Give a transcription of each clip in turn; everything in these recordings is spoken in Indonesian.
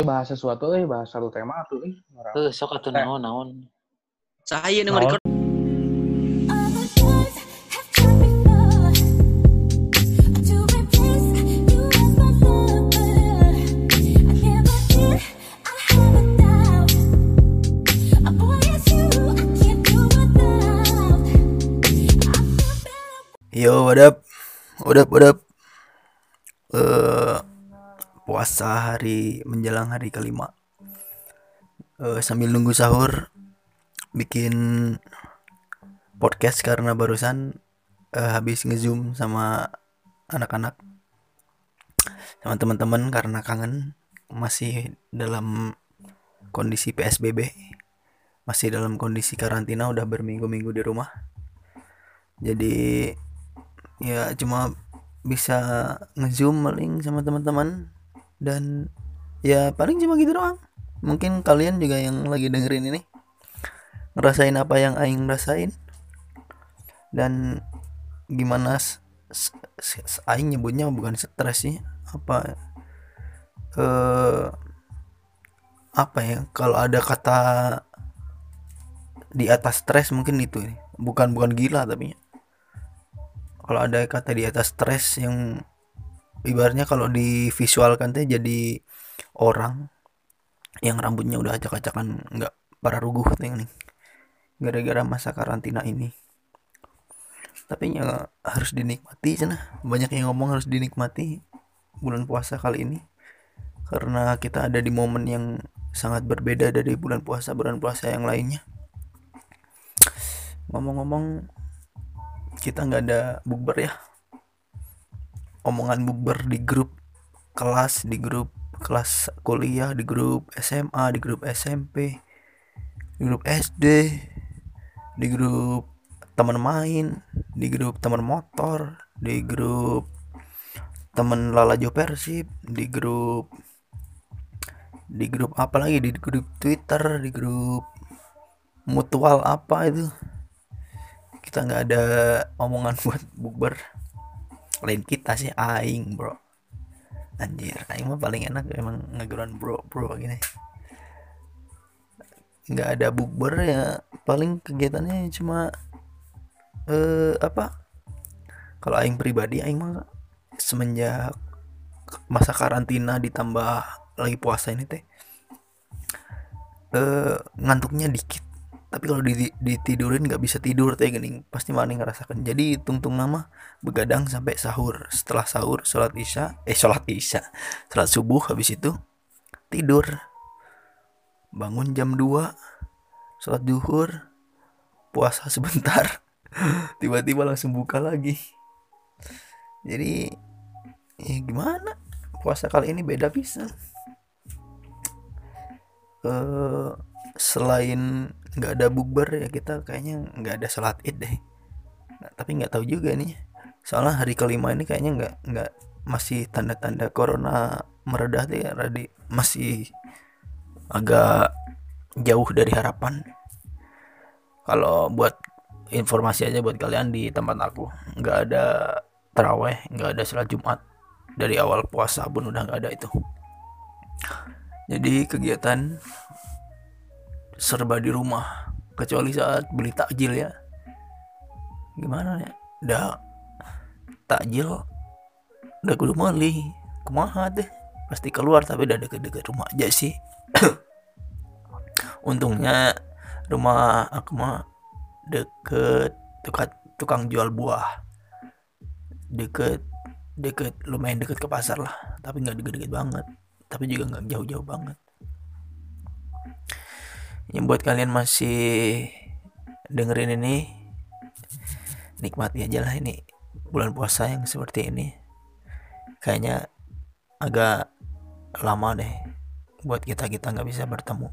Eh bahas sesuatu eh bahas satu tema tuh eh. Tuh, sok atuh Eh. naon naon. Saya nih Naon? record Yo, what up? What up, what up? Eh, puasa hari menjelang hari kelima. Eh, sambil nunggu sahur, bikin podcast karena barusan eh, habis ngezoom sama anak-anak, sama teman-teman karena kangen masih dalam kondisi PSBB, masih dalam kondisi karantina udah berminggu-minggu di rumah. Jadi ya cuma bisa ngezoom paling sama teman-teman dan ya paling cuma gitu doang. Mungkin kalian juga yang lagi dengerin ini ngerasain apa yang aing rasain. Dan gimana aing nyebutnya bukan stres sih apa eh apa ya kalau ada kata di atas stres mungkin itu bukan bukan gila tapi kalau ada kata di atas stres yang ibaratnya kalau divisualkan teh jadi orang yang rambutnya udah acak-acakan nggak para ruguh teh nih gara-gara masa karantina ini. Tapi ya harus dinikmati cina banyak yang ngomong harus dinikmati bulan puasa kali ini karena kita ada di momen yang sangat berbeda dari bulan puasa bulan puasa yang lainnya. Ngomong-ngomong kita nggak ada bukber ya omongan bukber di grup kelas di grup kelas kuliah di grup SMA di grup SMP di grup SD di grup teman main di grup teman motor di grup teman lalajo persib di grup di grup apa lagi di grup Twitter di grup mutual apa itu kita nggak ada omongan buat bukber lain kita sih aing bro. Anjir aing mah paling enak emang ngegeran bro bro gini. Nggak ada bukber ya paling kegiatannya cuma eh apa? Kalau aing pribadi aing mah semenjak masa karantina ditambah lagi puasa ini teh eh ngantuknya dikit tapi kalau di, ditidurin nggak bisa tidur teh gini. Pasti mana ngerasakan. Jadi tungtung nama begadang sampai sahur. Setelah sahur sholat isya eh sholat isya. Sholat subuh habis itu tidur. Bangun jam 2 sholat duhur puasa sebentar. Tiba-tiba langsung buka lagi. Jadi ya gimana? Puasa kali ini beda bisa eh selain nggak ada bukber ya kita kayaknya nggak ada sholat id deh. Nah, tapi nggak tahu juga nih. Soalnya hari kelima ini kayaknya nggak nggak masih tanda-tanda corona meredah deh radi. Masih agak jauh dari harapan. Kalau buat informasi aja buat kalian di tempat aku nggak ada teraweh nggak ada sholat jumat. Dari awal puasa pun udah nggak ada itu. Jadi kegiatan serba di rumah kecuali saat beli takjil ya. Gimana ya? Udah takjil udah kudu meli kumaha deh pasti keluar tapi udah deket-deket rumah aja sih. Untungnya rumah aku mah deket tukang, tukang jual buah. Deket deket lumayan deket ke pasar lah. Tapi nggak deket-deket banget. Tapi juga nggak jauh-jauh banget yang buat kalian masih dengerin ini nikmati aja lah ini bulan puasa yang seperti ini. Kayaknya agak lama deh buat kita kita nggak bisa bertemu.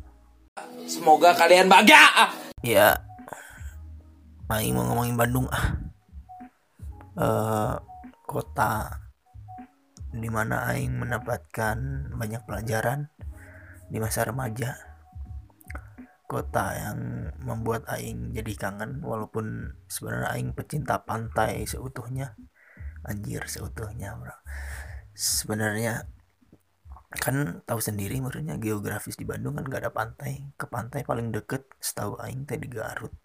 Semoga kalian bahagia ya Aing mau ngomongin Bandung ah. Eh, kota di mana Aing mendapatkan banyak pelajaran di masa remaja kota yang membuat Aing jadi kangen walaupun sebenarnya Aing pecinta pantai seutuhnya. Anjir seutuhnya bro. Sebenarnya kan tahu sendiri menurutnya geografis di Bandung kan gak ada pantai. Ke pantai paling deket setahu aing teh di Garut.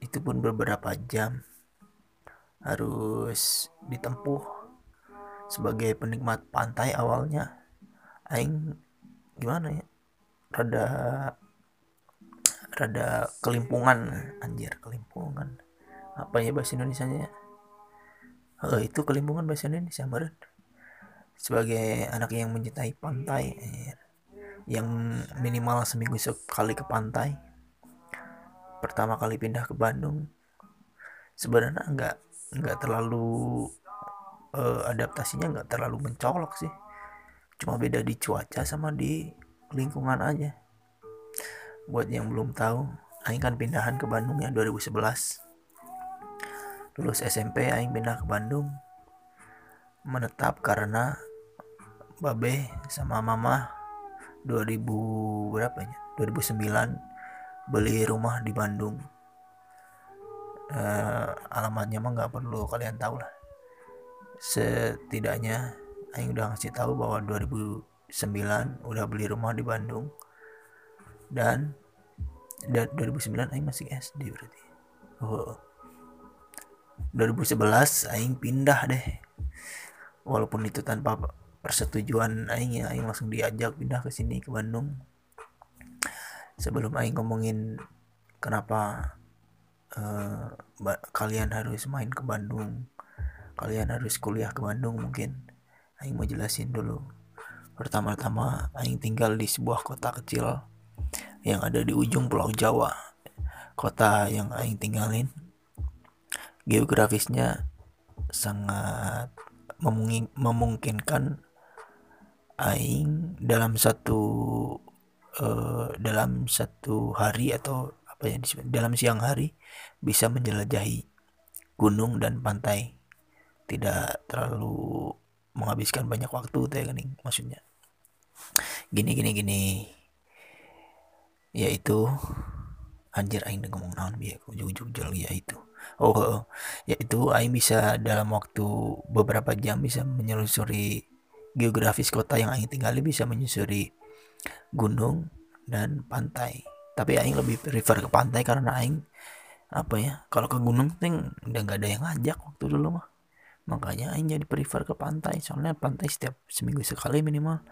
Itu pun beberapa jam. Harus ditempuh sebagai penikmat pantai awalnya. Aing gimana ya? Rada rada kelimpungan anjir kelimpungan. Apa ya bahasa Indonesia nya oh, itu kelimpungan bahasa Indonesia meren. Sebagai anak yang mencintai pantai yang minimal seminggu sekali ke pantai. Pertama kali pindah ke Bandung. Sebenarnya nggak nggak terlalu uh, adaptasinya nggak terlalu mencolok sih. Cuma beda di cuaca sama di lingkungan aja buat yang belum tahu Aing kan pindahan ke Bandung ya 2011 lulus SMP Aing pindah ke Bandung. Menetap karena babe sama mama 2000 berapa ya 2009 beli rumah di Bandung. Uh, alamatnya mah nggak perlu kalian tahu lah. Setidaknya Aing udah ngasih tahu bahwa 2009 udah beli rumah di Bandung. Dan 2009 Aing masih SD berarti. Oh. 2011 Aing pindah deh. Walaupun itu tanpa persetujuan aing ya aing langsung diajak pindah ke sini ke Bandung. Sebelum aing ngomongin kenapa uh, kalian harus main ke Bandung kalian harus kuliah ke Bandung mungkin aing mau jelasin dulu. Pertama-tama aing tinggal di sebuah kota kecil yang ada di ujung pulau Jawa kota yang aing tinggalin. Geografisnya sangat memungkinkan aing dalam satu uh, dalam satu hari atau apa ya dalam siang hari bisa menjelajahi gunung dan pantai. Tidak terlalu menghabiskan banyak waktu teh maksudnya. Gini gini gini yaitu anjir aing ngomong naon biar ujung-ujung ya itu. Oh, oh yaitu aing bisa dalam waktu beberapa jam bisa menyelusuri geografis kota yang Aing tinggali bisa menyusuri gunung dan pantai. Tapi Aing lebih prefer ke pantai karena Aing apa ya kalau ke gunung ting udah nggak ada yang ngajak waktu dulu mah. Makanya Aing jadi prefer ke pantai soalnya pantai setiap seminggu sekali minimal.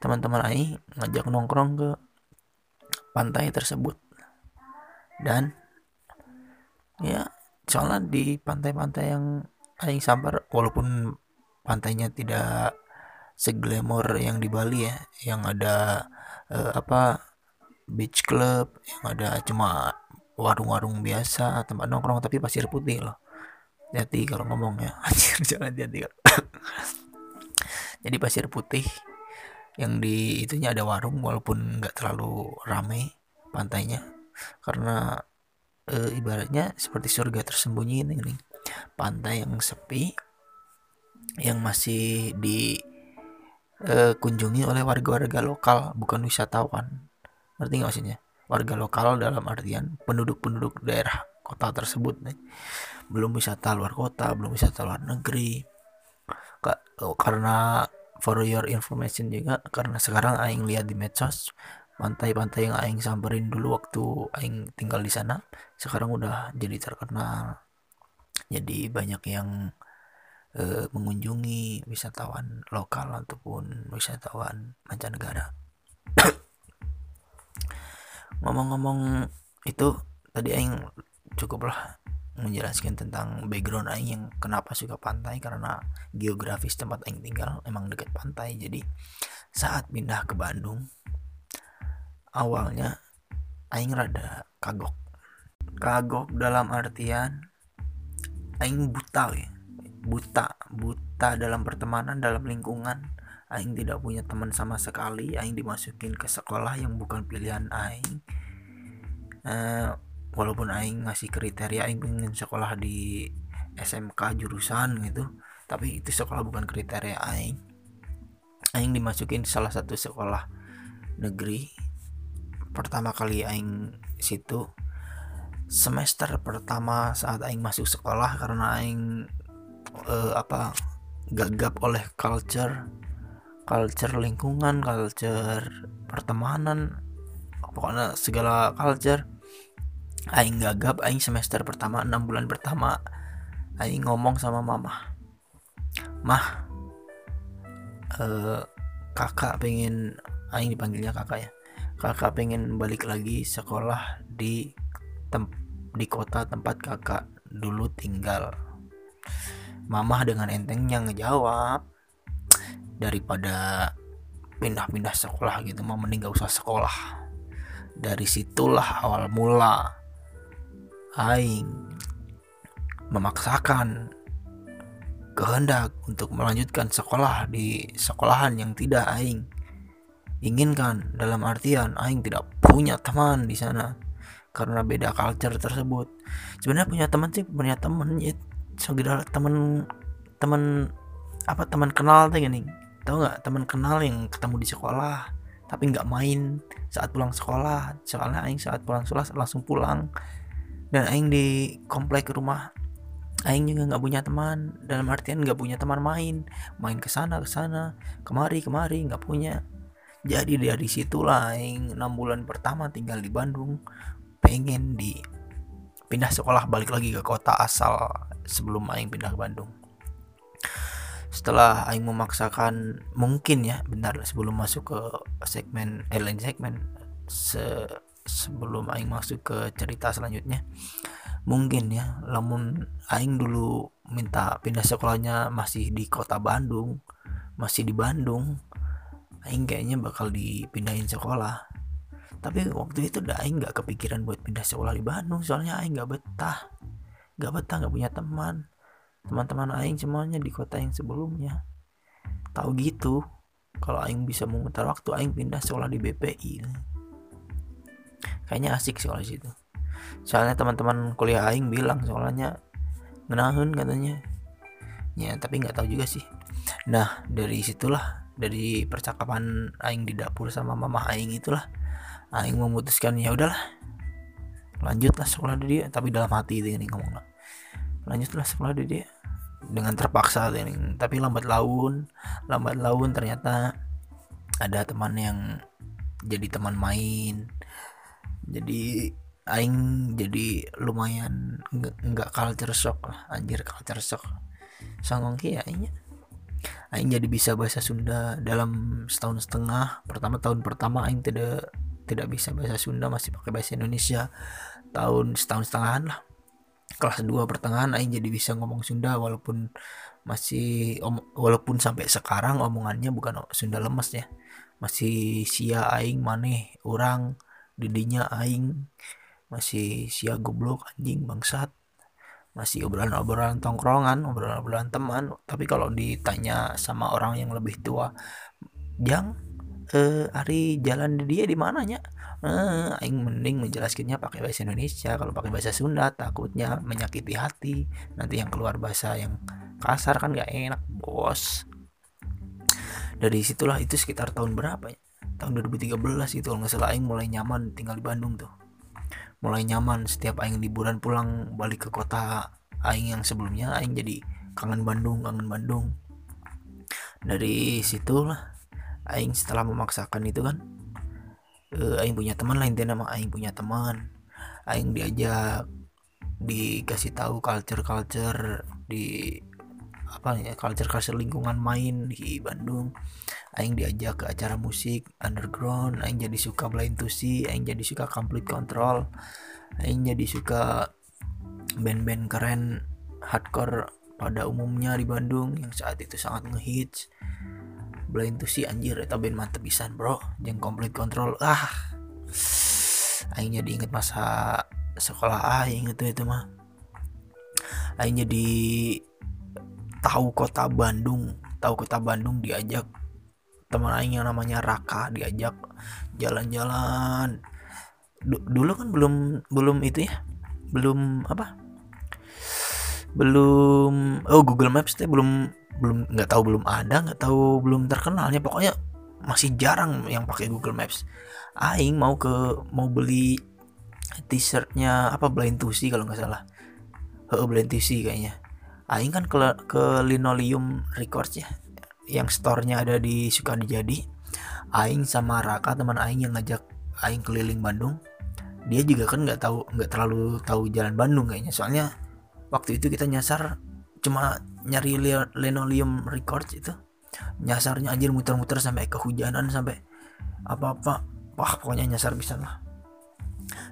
Teman-teman Aing ngajak nongkrong ke pantai tersebut. Dan ya soalnya di pantai-pantai yang Aing sambar walaupun pantainya tidak seglamor yang di Bali ya yang ada uh, apa beach club yang ada cuma warung-warung biasa tempat nongkrong tapi pasir putih loh. Hati kalau ngomong ya. Anjir jangan hati jadi pasir putih yang di itunya ada warung walaupun nggak terlalu rame pantainya. Karena e, ibaratnya seperti surga tersembunyi ini nih pantai yang sepi yang masih di uh, kunjungi oleh warga-warga lokal bukan wisatawan. Ngerti nggak maksudnya? Warga lokal dalam artian penduduk-penduduk daerah kota tersebut nih. Belum wisata luar kota belum wisata luar negeri. Karena for your information juga. Karena sekarang aing lihat di medsos pantai-pantai yang aing samperin dulu waktu aing tinggal di sana sekarang udah jadi terkenal. Jadi banyak yang e, mengunjungi wisatawan lokal ataupun wisatawan mancanegara. Ngomong-ngomong itu tadi aing cukuplah menjelaskan tentang background aing yang kenapa suka pantai karena geografis tempat aing tinggal emang dekat pantai. Jadi saat pindah ke Bandung awalnya aing rada kagok. Kagok dalam artian aing buta ya. Buta buta dalam pertemanan dalam lingkungan. Aing tidak punya teman sama sekali. Aing dimasukin ke sekolah yang bukan pilihan aing. Uh, walaupun aing ngasih kriteria aing pengen sekolah di SMK jurusan gitu tapi itu sekolah bukan kriteria aing. Aing dimasukin salah satu sekolah negeri pertama kali aing situ. Semester pertama saat aing masuk sekolah karena aing uh, apa gagap oleh culture culture lingkungan culture pertemanan pokoknya segala culture aing gagap aing semester pertama enam bulan pertama aing ngomong sama mama. Mah eh, kakak pengen aing dipanggilnya kakak ya. Kakak pengen balik lagi sekolah di tem di kota tempat kakak dulu tinggal. Mamah dengan entengnya ngejawab daripada pindah-pindah sekolah gitu mau mending gak usah sekolah. Dari situlah awal mula aing memaksakan kehendak untuk melanjutkan sekolah di sekolahan yang tidak aing inginkan. Dalam artian aing tidak punya teman di sana karena beda culture tersebut. Sebenarnya punya teman sih punya teman ya segera teman teman apa teman kenal tuh gini. Tahu nggak? Teman kenal yang ketemu di sekolah tapi nggak main saat pulang sekolah. Soalnya aing saat pulang sekolah langsung pulang dan aing di komplek rumah aing juga nggak punya teman. Dalam artian nggak punya teman main. Main ke sana ke sana. Kemari kemari nggak punya. Jadi dari situlah aing 6 bulan pertama tinggal di Bandung. Pengen di pindah sekolah balik lagi ke kota asal sebelum aing pindah ke Bandung. Setelah aing memaksakan mungkin ya benar sebelum masuk ke segmen airline segmen se sebelum aing masuk ke cerita selanjutnya. Mungkin ya lamun aing dulu minta pindah sekolahnya masih di kota Bandung masih di Bandung Aing kayaknya bakal dipindahin sekolah. Tapi waktu itu udah Aing nggak kepikiran buat pindah sekolah di Bandung soalnya Aing nggak betah. Nggak betah nggak punya teman. Teman-teman Aing semuanya di kota yang sebelumnya. Tahu gitu kalau Aing bisa memutar waktu Aing pindah sekolah di BPI kayaknya asik sekolah situ. Soalnya teman-teman kuliah Aing bilang sekolahnya ngenahun katanya. Ya tapi nggak tahu juga sih. Nah dari situlah dari percakapan aing di dapur sama mama aing itulah aing memutuskan ya udahlah lanjutlah sekolah di dia. Tapi dalam hati itu ini ngomong lanjutlah sekolah di dia. Dengan terpaksa ini tapi lambat laun lambat laun ternyata ada teman yang jadi teman main jadi aing jadi lumayan nggak culture shock lah. Anjir culture shock. Sangong kia aingnya. Aing jadi bisa bahasa Sunda dalam setahun setengah. Pertama tahun pertama Aing tidak tidak bisa bahasa Sunda masih pakai bahasa Indonesia. Tahun setahun setengahan lah. Kelas 2 pertengahan Aing jadi bisa ngomong Sunda walaupun masih om, walaupun sampai sekarang omongannya bukan Sunda lemes ya. Masih sia aing maneh orang didinya aing masih sia goblok anjing bangsat masih obrolan-obrolan tongkrongan, obrolan-obrolan teman. Tapi kalau ditanya sama orang yang lebih tua, Jang, eh, hari jalan dia di mananya? Eh, aing mending menjelaskannya pakai bahasa Indonesia. Kalau pakai bahasa Sunda takutnya menyakiti hati. Nanti yang keluar bahasa yang kasar kan gak enak, bos. Dari situlah itu sekitar tahun berapa ya? Tahun 2013 itu kalau nggak salah aing mulai nyaman tinggal di Bandung tuh. Mulai nyaman setiap aing liburan pulang balik ke kota aing yang sebelumnya aing jadi kangen Bandung kangen Bandung. Dari situlah aing setelah memaksakan itu kan uh, aing punya teman lain nama aing punya teman. Aing diajak dikasih tahu culture culture di apa ya culture culture lingkungan main di Bandung aing diajak ke acara musik underground aing jadi suka blind to see aing jadi suka complete control aing jadi suka band-band keren hardcore pada umumnya di Bandung yang saat itu sangat ngehits. Blind to see anjir eta band mantep pisan bro. Yang complete control ah. Aing jadi inget masa sekolah aing itu itu mah. Aing jadi tahu kota Bandung tahu kota Bandung diajak teman aing yang namanya Raka diajak jalan-jalan. Dulu kan belum belum itu ya belum apa? Belum oh Google Maps teh belum belum nggak tahu belum ada nggak tahu belum terkenalnya. Pokoknya masih jarang yang pakai Google Maps. Aing mau ke mau beli t-shirtnya apa blind see kalau nggak salah. Oh, blind see kayaknya. Aing kan ke, ke Linoleum Records ya yang store-nya ada di Sukadijadi Aing sama Raka teman Aing yang ngajak Aing keliling Bandung. Dia juga kan nggak tahu nggak terlalu tahu jalan Bandung kayaknya. Soalnya waktu itu kita nyasar cuma nyari linoleum records itu. Nyasarnya anjir muter-muter sampai kehujanan sampai apa-apa. Wah pokoknya nyasar bisa lah.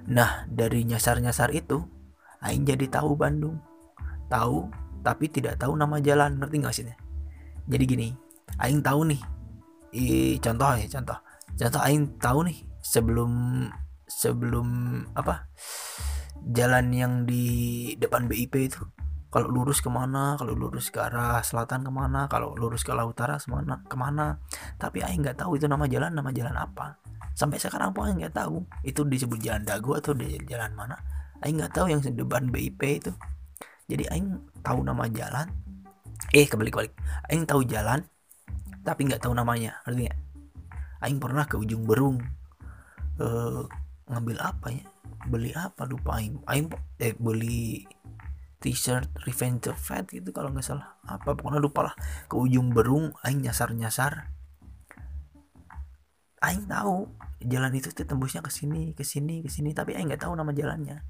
Nah dari nyasar-nyasar itu Aing jadi tahu Bandung. Tahu tapi tidak tahu nama jalan. Ngerti nggak sih jadi gini Aing tahu nih i, contoh ya contoh. Contoh Aing tahu nih sebelum sebelum apa jalan yang di depan BIP itu kalau lurus ke mana kalau lurus ke arah selatan ke mana kalau lurus ke laut utara ke mana ke mana. Tapi Aing nggak tahu itu nama jalan nama jalan apa. Sampai sekarang pun Aing nggak tahu. Itu disebut jalan dagu atau di jalan mana. Aing nggak tahu yang depan BIP itu. Jadi Aing tahu nama jalan eh kebalik balik Aing tahu jalan tapi nggak tahu namanya. Artinya Aing pernah ke ujung berung uh, ngambil apa ya? Beli apa? Lupa aing. Aing eh beli t-shirt Revenge of Fat gitu kalau nggak salah. Apa pokoknya lupa lah. Ke ujung berung aing nyasar nyasar aing tahu jalan itu tuh tembusnya ke sini ke sini ke sini tapi aing nggak tahu nama jalannya.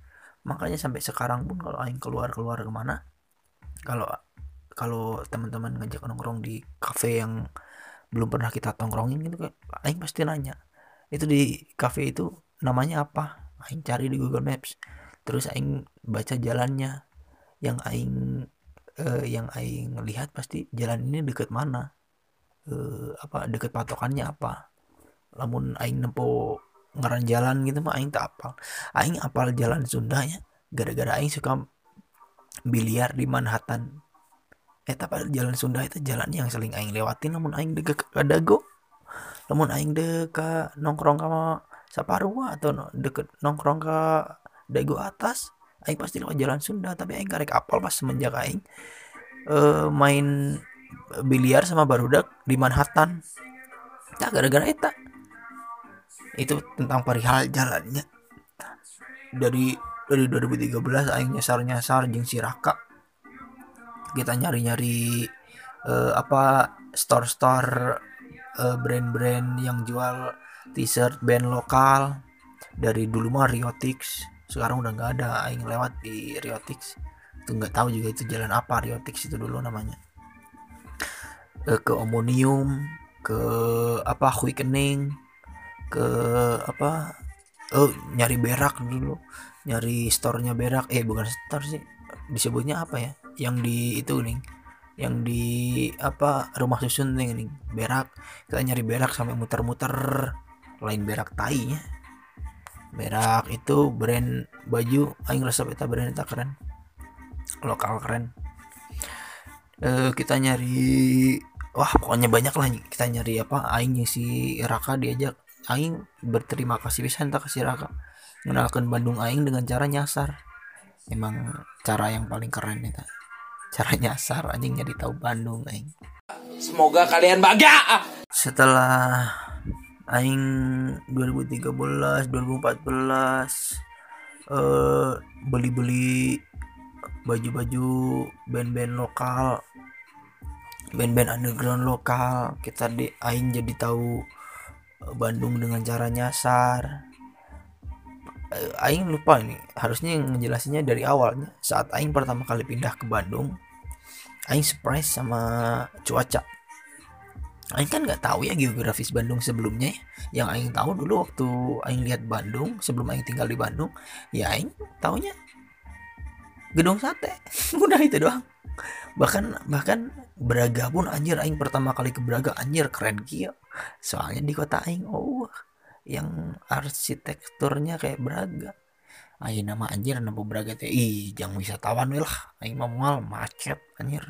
Makanya sampai sekarang pun kalau aing keluar keluar ke mana kalau kalau teman-teman ngajak nongkrong di cafe yang belum pernah kita tongkrongin gitu kayak aing pasti nanya itu di cafe itu namanya apa? Aing cari di Google Maps. Terus aing baca jalannya. Yang aing eh, yang aing lihat pasti jalan ini deket mana eh, apa deket patokannya apa. Namun aing nempo ngaran jalan gitu mah aing tak apal. Aing apal jalan Sunda ya gara-gara aing suka biliar di Manhattan eh tapi jalan Sunda itu jalan yang sering aing lewatin namun aing deket ke Dago. Namun aing deket nongkrong sama Saparua atau deket nongkrong ke Dago atas aing pasti lewat jalan Sunda tapi aing karek apal pas semenjak aing uh, main biliar sama barudak di Manhattan. Nah gara-gara itu itu tentang perihal jalannya. Dari dari 2013 aing nyasar-nyasar jeng si Raka kita nyari-nyari uh, apa store-store uh, brand-brand yang jual t-shirt band lokal. Dari dulu mah Riotix sekarang udah nggak ada aing lewat di Riotix itu nggak tahu juga itu jalan apa Riotix itu dulu namanya. E, ke Omonium ke apa Quickening ke apa oh nyari berak dulu. Nyari store-nya berak eh bukan store sih disebutnya apa ya yang di itu nih yang di apa rumah susun nih, nih berak. Kita nyari berak sampai muter-muter. Lain berak tai nya berak itu brand baju. Aing resep itu brand itu keren. Lokal keren. E, kita nyari wah pokoknya banyak lah kita nyari apa aing si Raka diajak. Aing berterima kasih bisa entah kasih Raka. Mengenalkan Bandung aing dengan cara nyasar. Emang cara yang paling keren itu cara nyasar anjing jadi tahu Bandung aing semoga kalian bahagia setelah aing 2013 2014 eh beli-beli baju-baju band-band lokal band-band underground lokal kita di aing jadi tahu eh, Bandung dengan cara nyasar. Eh, aing lupa ini harusnya ngejelasinnya dari awalnya. Saat aing pertama kali pindah ke Bandung aing surprise sama cuaca Aing kan nggak tahu ya geografis Bandung sebelumnya ya. Yang Aing tahu dulu waktu Aing lihat Bandung sebelum Aing tinggal di Bandung, ya Aing taunya gedung sate. Udah itu doang. Bahkan bahkan Braga pun anjir Aing pertama kali ke Braga anjir keren kia. Soalnya di kota Aing oh yang arsitekturnya kayak Braga. Aing nama anjir nama Braga teh ih jangan wisatawan lah. Aing mau macet anjir.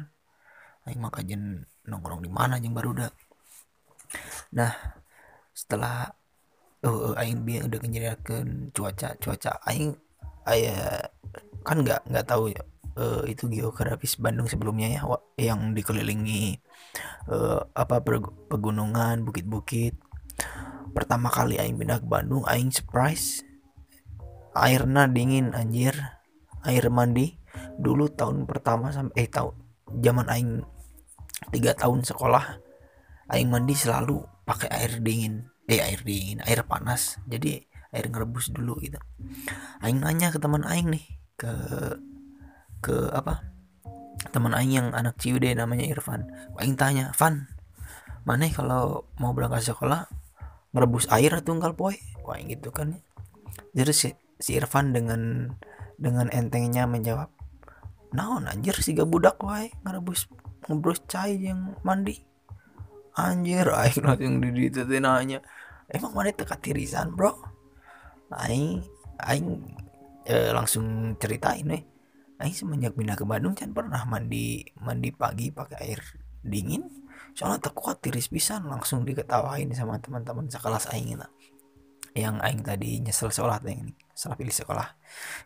Aing mah kajen nongkrong di mana yang baru udah nah setelah oh, aing biar udah kenyeriakan cuaca cuaca aing ayah kan nggak nggak tahu ya uh, itu geografis Bandung sebelumnya ya yang dikelilingi uh, apa pegunungan bukit-bukit pertama kali aing pindah ke Bandung aing surprise airnya dingin anjir. Air mandi. Dulu tahun pertama sampai eh tahun zaman aing tiga tahun sekolah aing mandi selalu pakai air dingin. Eh air dingin air panas. Jadi air ngerebus dulu gitu. Aing nanya ke teman aing nih ke ke apa? Teman aing yang anak ciude namanya Irfan. Aing tanya Van mana kalau mau berangkat sekolah ngerebus air atau enggak poy wah gitu kan. Jadi si, si Irfan dengan dengan entengnya menjawab naon anjir si budak wae ngerebus ngerebus cai yang mandi. Anjir aing langsung di itu nanya. Emang mana teka tirisan bro? Aing aing eh, langsung ceritain nih aing semenjak pindah ke Bandung kan pernah mandi mandi pagi pakai air dingin. Soalnya terkuat tiris pisan langsung diketawain sama teman-teman sekelas aing lah yang aing tadi nyesel sekolah yang ini salah pilih sekolah.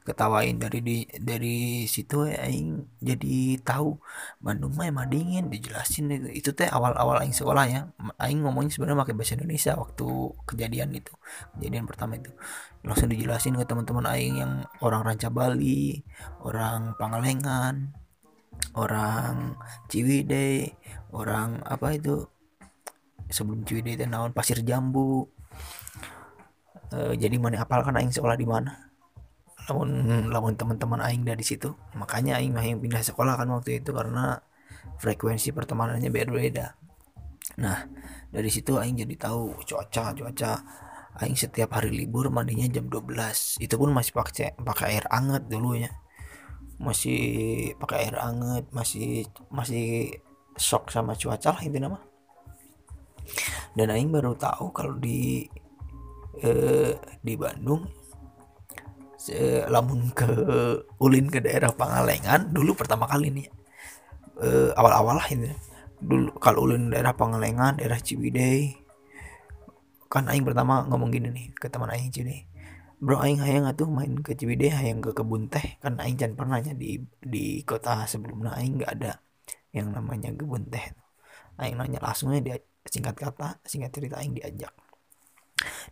Ketawain dari di dari situ ya aing jadi tahu Bandung mah emang dingin dijelasin itu. Itu teh awal-awal aing sekolah ya. Aing ngomongnya sebenarnya pakai bahasa Indonesia waktu kejadian itu kejadian pertama itu. Langsung dijelasin ke teman-teman aing yang orang Ranca Bali orang Pangalengan orang Ciwidey orang apa itu sebelum Ciwidey itu naon Pasir Jambu uh, jadi mana apal kan aing sekolah di mana? Lamun lamun teman-teman aing dari situ. Makanya aing mah yang pindah sekolah kan waktu itu karena frekuensi pertemanannya beda-beda. Nah dari situ aing jadi tahu cuaca cuaca. Aing setiap hari libur mandinya jam 12 itu pun masih pakai pakai air anget dulu ya masih pakai air anget masih masih shock sama cuaca lah itu nama dan aing baru tahu kalau di eh, di Bandung lamun ke ulin ke daerah Pangalengan dulu pertama kali nih. Eh, awal-awal lah ini. Dulu kalau ulin daerah Pangalengan daerah Ciwidey kan aing pertama ngomong gini nih ke teman aing Ciwidey bro aing hayang atuh main ke Ciwidey hayang ke kebun teh. Kan aing jangan pernahnya di di kota sebelumnya aing nggak ada yang namanya kebun teh. Aing nanya langsungnya dia singkat kata singkat cerita aing diajak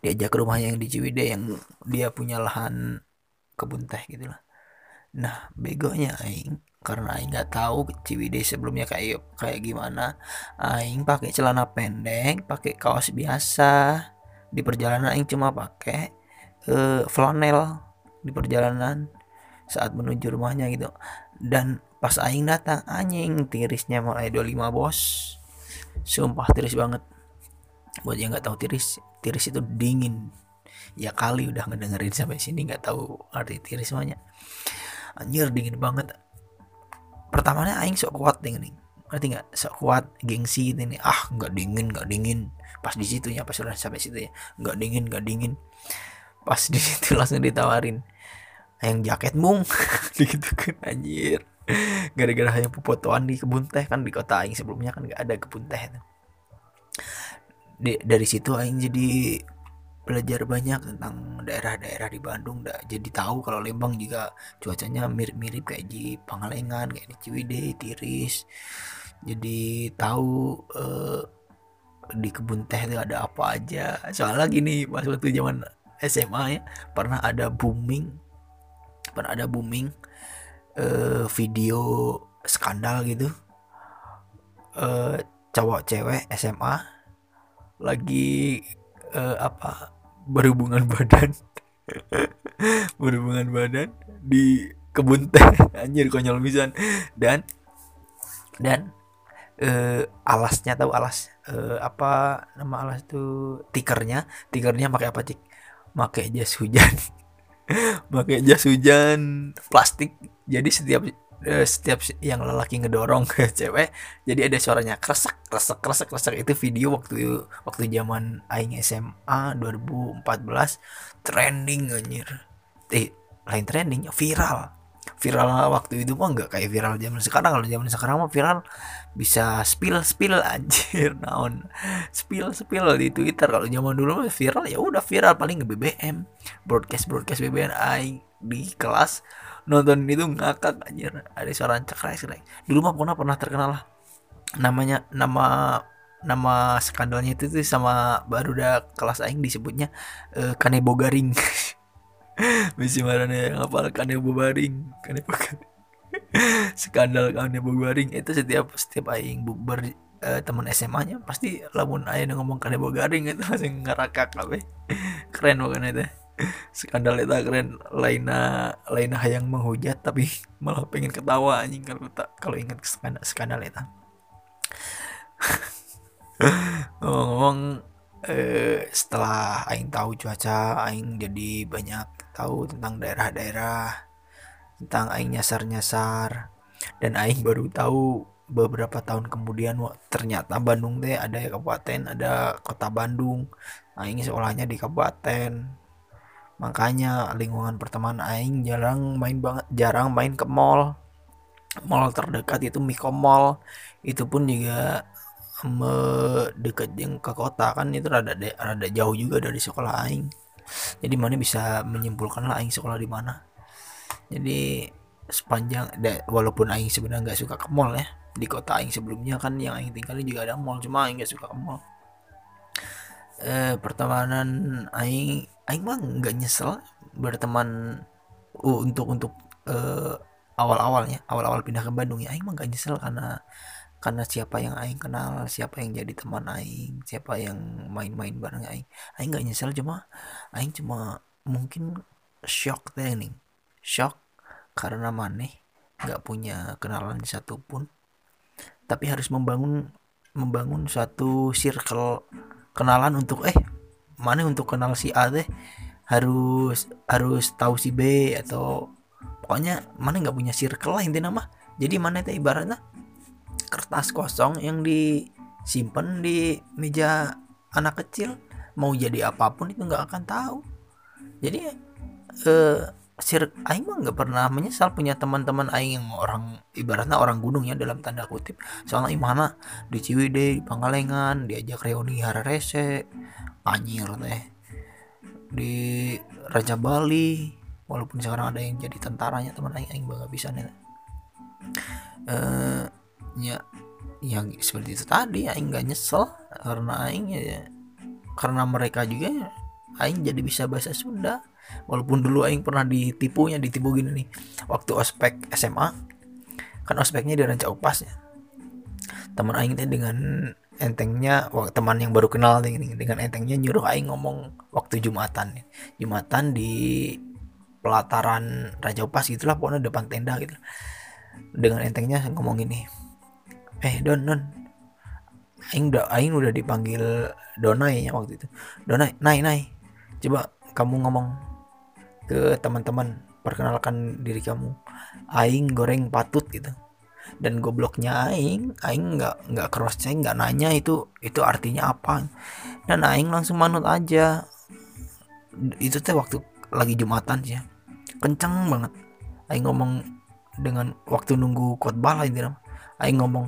diajak ke rumahnya yang di Ciwidey yang dia punya lahan kebun teh gitu lah. Nah begonya aing karena aing nggak tahu Ciwidey sebelumnya kayak kayak gimana aing pakai celana pendek pakai kaos biasa. Di perjalanan aing cuma pakai uh, flanel di perjalanan saat menuju rumahnya gitu. Dan pas aing datang anjing tirisnya mulai 25 bos. Sumpah tiris banget. Buat yang nggak tahu tiris tiris itu dingin. Ya kali udah ngedengerin sampai sini nggak tahu arti tiris semuanya anjir dingin banget. Pertamanya aing sok kuat nih nih ngerti nggak? Sok kuat gengsi ini ah nggak dingin nggak dingin. Pas di situ ya pas udah sampai situ ya. Nggak dingin nggak dingin. Pas di situ langsung ditawarin yang jaket mung. Gitu kan anjir. Gara-gara hanya pepotoan di kebun teh kan di kota aing sebelumnya kan nggak ada kebun teh di, dari situ aing jadi belajar banyak tentang daerah-daerah di Bandung. Dah jadi tahu kalau Lembang juga cuacanya mirip-mirip kayak di Pangalengan kayak di Ciwidey Tiris. Jadi tahu eh, di kebun teh itu ada apa aja. Soalnya gini pas waktu zaman SMA ya pernah ada booming pernah ada booming eh, video skandal gitu. Eh, cowok cewek SMA lagi uh, apa berhubungan badan. Berhubungan badan di kebun teh. Anjir konyol pisan. Dan dan uh, alasnya tahu alas uh, apa nama alas itu tikernya. Tikernya pakai apa cik? Pakai jas hujan. Pakai jas hujan plastik. Jadi setiap setiap yang lelaki ngedorong ke cewek jadi ada suaranya kresek kresek kresek kresek itu video waktu waktu zaman aing SMA 2014 trending anjir. Eh lain trending viral. Viral waktu itu mah nggak kayak viral zaman sekarang. Kalau zaman sekarang mah viral bisa spill spill anjir naon. Spill spill di Twitter. Kalau zaman dulu viral ya udah viral. Paling nge BBM broadcast broadcast BBM aing di kelas nonton itu ngakak anjir. Ada suara cekrek cekrek dulu mah pernah pernah terkenal lah. Namanya nama nama skandalnya itu tuh sama baru udah kelas aing disebutnya uh, kanebo garing misi marane apa kanebo garing kanebo garing skandal kanebo garing itu setiap setiap aing bukber uh, teman SMA nya pasti lamun ayah ngomong kada garing itu langsung ngerakak kabeh keren bukan itu skandal itu keren laina laina hayang menghujat tapi malah pengen ketawa anjing kalau tak kalau ingat skandal skandal itu. Ngomong eh, setelah aing tahu cuaca aing jadi banyak tahu tentang daerah-daerah tentang aing nyasar-nyasar dan aing baru tahu beberapa tahun kemudian ternyata Bandung teh ada kabupaten ada kota Bandung. Aing sekolahnya di kabupaten makanya lingkungan pertemanan aing jarang main banget jarang main ke mall. Mall terdekat itu Miko Mall. Itu pun juga dekat yang ke kota kan itu rada rada jauh juga dari sekolah aing. Jadi mana bisa menyimpulkan lah aing sekolah di mana. Jadi sepanjang walaupun aing sebenarnya nggak suka ke mall ya di kota aing sebelumnya kan yang aing tinggalin juga ada mall cuma aing nggak suka ke mall. Eh, pertemanan aing aing mah nggak nyesel berteman uh, untuk untuk uh, awal-awalnya awal-awal pindah ke Bandung ya. Aing mah nggak nyesel karena karena siapa yang aing kenal siapa yang jadi teman aing siapa yang main-main bareng aing. Aing nggak nyesel cuma aing cuma mungkin shock deh nih shock karena maneh nggak punya kenalan satupun tapi harus membangun membangun suatu circle kenalan untuk eh mana untuk kenal si A deh harus harus tahu si B atau pokoknya mana nggak punya circle lah intinya mah. Jadi mana itu ibaratnya kertas kosong yang disimpan di meja anak kecil mau jadi apa pun itu nggak akan tahu. Jadi eh sir aing mah nggak pernah menyesal punya teman-teman aing yang orang ibaratnya orang gunung ya dalam tanda kutip. Soalnya mana di Ciwidey di Pangalengan diajak reuni Hararese anjir teh. Di Raja Bali walaupun sekarang ada yang jadi tentaranya teman aing aing bangga bisa nih eh ya yang seperti itu tadi aing gak nyesel karena aing ya karena mereka juga aing jadi bisa bahasa Sunda walaupun dulu aing pernah ditipunya ditipu gini nih. Waktu ospek SMA kan ospeknya di Ranca Upas ya. Teman aing teh dengan entengnya teman yang baru kenal dengan entengnya nyuruh aing ngomong waktu jumatan jumatan di pelataran Raja Upas gitulah pokoknya depan tenda gitu. Dengan entengnya ngomong gini eh don don. Aing udah aing udah dipanggil donai ya waktu itu. Donai nai nai. Coba kamu ngomong ke teman-teman perkenalkan diri kamu. Aing goreng patut gitu. Dan gobloknya aing aing nggak nggak cross check nggak nanya itu itu artinya apa. Dan aing langsung manut aja. Itu teh waktu lagi jumatan sih ya. kenceng banget. Aing ngomong dengan waktu nunggu khotbah lah intinya. Aing ngomong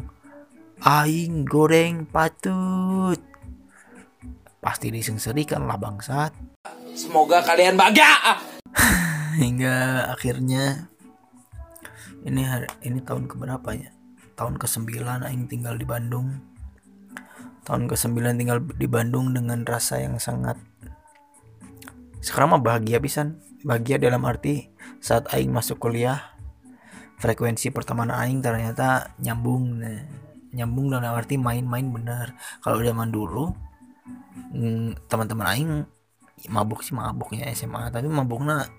aing goreng patut. Pasti disengserikan lah bangsat. Semoga kalian bahagia hingga akhirnya ini hari, ini tahun keberapa ya? Tahun ke-9 aing tinggal di Bandung. Tahun ke-9 tinggal di Bandung dengan rasa yang sangat sekarang mah bahagia pisan. Bahagia dalam arti saat aing masuk kuliah frekuensi pertemanan aing ternyata nyambung. Nah nyambung dalam arti main-main bener. Kalau zaman dulu mm, teman-teman aing mabuk sih mabuknya SMA tapi mabuknya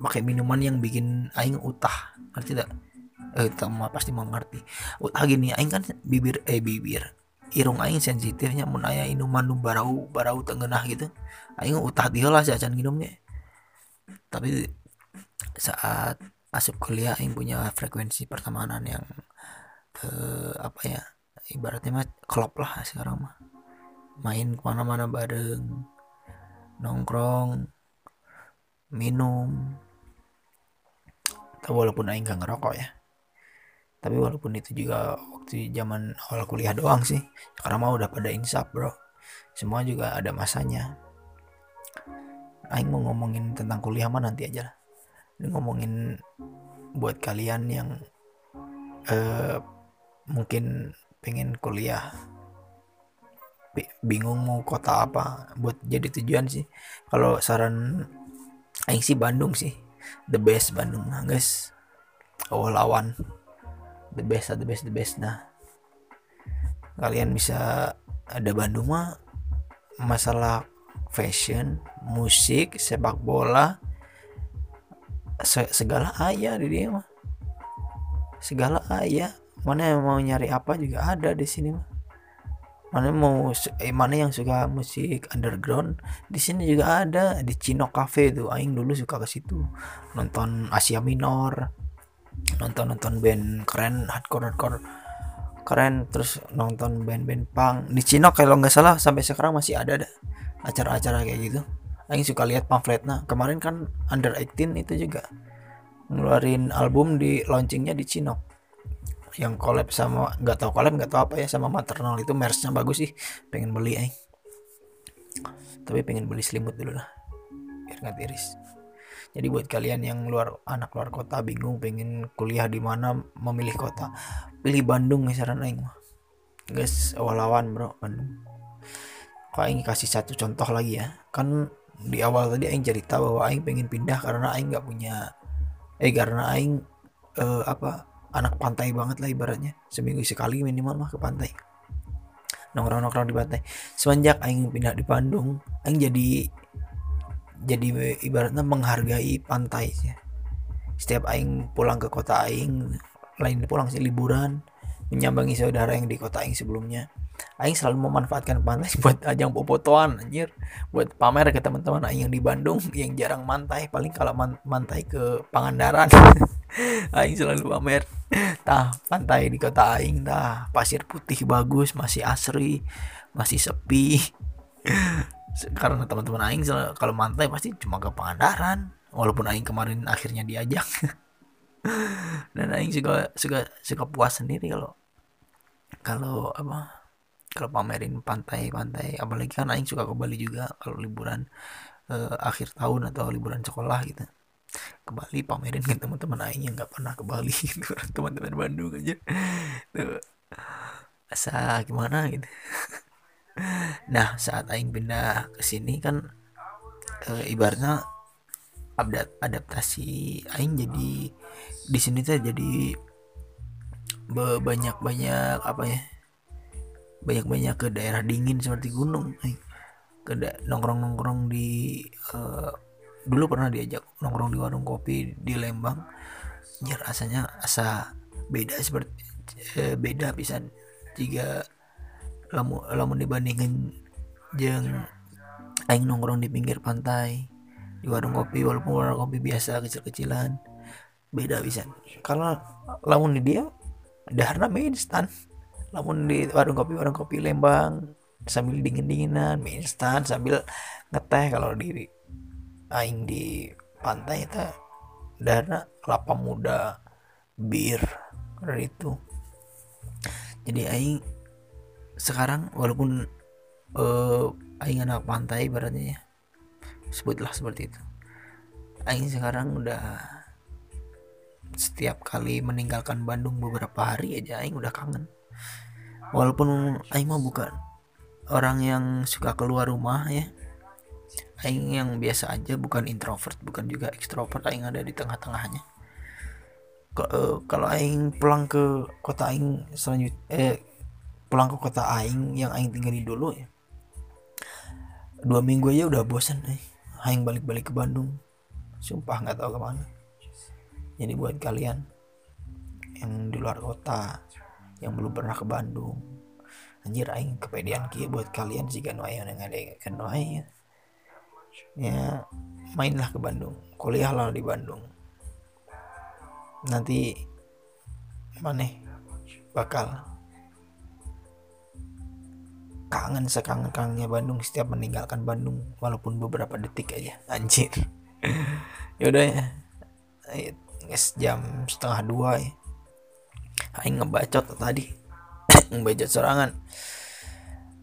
pakai minuman yang bikin aing utah. Ngerti tidak eh sama pasti mau ngerti. Utah gini aing kan bibir eh bibir. Irung aing sensitifnya mun aya minuman nu barau barau tengenah gitu. Aing utah dia lah jajan minumnya. Tapi saat asup kuliah aing punya frekuensi pertemanan yang eh, apa ya ibaratnya mah klop lah sekarang mah. Main ke mana-mana bareng nongkrong minum. Tapi walaupun aing gak ngerokok ya. Tapi walaupun itu juga waktu zaman awal kuliah doang sih. Sekarang mah udah pada insaf bro. Semua juga ada masanya. Aing mau ngomongin tentang kuliah mah nanti aja lah. Ini ngomongin buat kalian yang eh, mungkin pengen kuliah. Bingung mau kota apa. Buat jadi tujuan sih. Kalau saran Aing sih Bandung sih. The best Bandung nah guys. Oh lawan. The best the best the best nah. Kalian bisa ada Bandung mah masalah fashion musik sepak bola segala ayah di dia mah. Segala ayah mana yang mau nyari apa juga ada di sini mah mana mau eh, mana yang suka musik underground di sini juga ada di Cino Cafe tuh. Aing dulu suka ke situ. Nonton Asia Minor nonton nonton band keren hardcore hardcore keren. Terus nonton band-band punk. Di Cino kalau nggak salah sampai sekarang masih ada dah acara-acara kayak gitu. Aing suka lihat pamfletnya kemarin kan under 18 itu juga ngeluarin album di launchingnya di Cino yang collab sama nggak tahu collab nggak tahu apa ya sama maternal itu merchnya bagus sih. Pengen beli eh. Tapi pengen beli selimut dulu lah biar nggak tiris. Jadi buat kalian yang luar anak luar kota bingung pengen kuliah di mana memilih kota pilih Bandung nih saran aing guys awal-awan bro Bandung. Kok aing kasih satu contoh lagi ya? Kan di awal tadi aing cerita bahwa aing pengen pindah karena aing nggak punya eh karena aing eh, apa anak pantai banget lah ibaratnya. Seminggu sekali minimal mah ke pantai. Nongkrong-nongkrong di pantai. Semenjak aing pindah di Bandung aing jadi jadi ibaratnya menghargai pantai sih. Setiap aing pulang ke kota aing lain pulang sih liburan menyambangi saudara yang di kota aing sebelumnya Aing selalu memanfaatkan pantai buat ajang popotoan anjir. Buat pamer ke teman-teman Aing yang di Bandung yang jarang mantai paling kalau man mantai ke Pangandaran. Aing selalu pamer. Tah pantai di kota Aing tah. Pasir putih bagus masih asri masih sepi. Karena teman-teman Aing kalau mantai pasti cuma ke Pangandaran walaupun Aing kemarin akhirnya diajak. Dan Aing juga suka suka puas sendiri kalau kalau apa kalau pamerin pantai-pantai. Apalagi kan aing suka ke Bali juga kalau liburan eh, akhir tahun atau liburan sekolah gitu. Ke Bali pamerin ke teman-teman aing yang nggak pernah ke Bali gitu. Teman-teman Bandung aja. Tuh. Asa gimana gitu. Nah saat aing pindah ke sini kan e, ibaratnya adaptasi aing jadi di sini tuh jadi banyak banyak apa ya banyak-banyak ke daerah dingin seperti gunung ke nongkrong-nongkrong di uh, dulu pernah diajak nongkrong di warung kopi di Lembang. Ya rasanya asa beda seperti uh, beda bisa jika lamu lamun dibandingin jeng aing nongkrong di pinggir pantai di warung kopi walaupun warung kopi biasa kecil-kecilan beda bisa kalau lamun di dia dahar main instan namun di warung kopi warung kopi Lembang sambil dingin dinginan mie instan sambil ngeteh kalau di aing di pantai itu dana kelapa muda bir itu. Jadi aing sekarang walaupun uh, aing anak pantai baratnya ya sebutlah seperti itu. Aing sekarang udah setiap kali meninggalkan Bandung beberapa hari aja aing udah kangen walaupun Aing mah bukan orang yang suka keluar rumah ya. Aing yang biasa aja bukan introvert bukan juga ekstrovert Aing ada di tengah-tengahnya. Uh, kalau Aing pulang ke kota Aing selanjutnya eh pulang ke kota Aing yang Aing tinggali dulu ya. Dua minggu aja udah bosan eh. Aing balik-balik ke Bandung. Sumpah nggak tahu ke mana. Jadi buat kalian yang di luar kota yang belum pernah ke Bandung. Anjir aing kepedean kia buat kalian jika nu aya yang ada kan ya ya mainlah ke Bandung kuliahlah di Bandung. Nanti mana bakal kangen sekangen kangennya Bandung setiap meninggalkan Bandung walaupun beberapa detik aja. Anjir. Yaudah ya. Guys jam setengah dua ya aing ngebacot tadi. Ngebacot serangan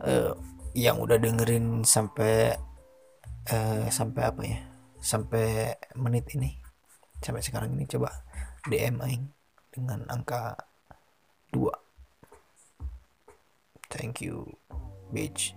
uh, yang udah dengerin sampai uh, sampai apa ya? Sampai menit ini. Sampai sekarang ini coba DM aing dengan angka 2 thank you bitch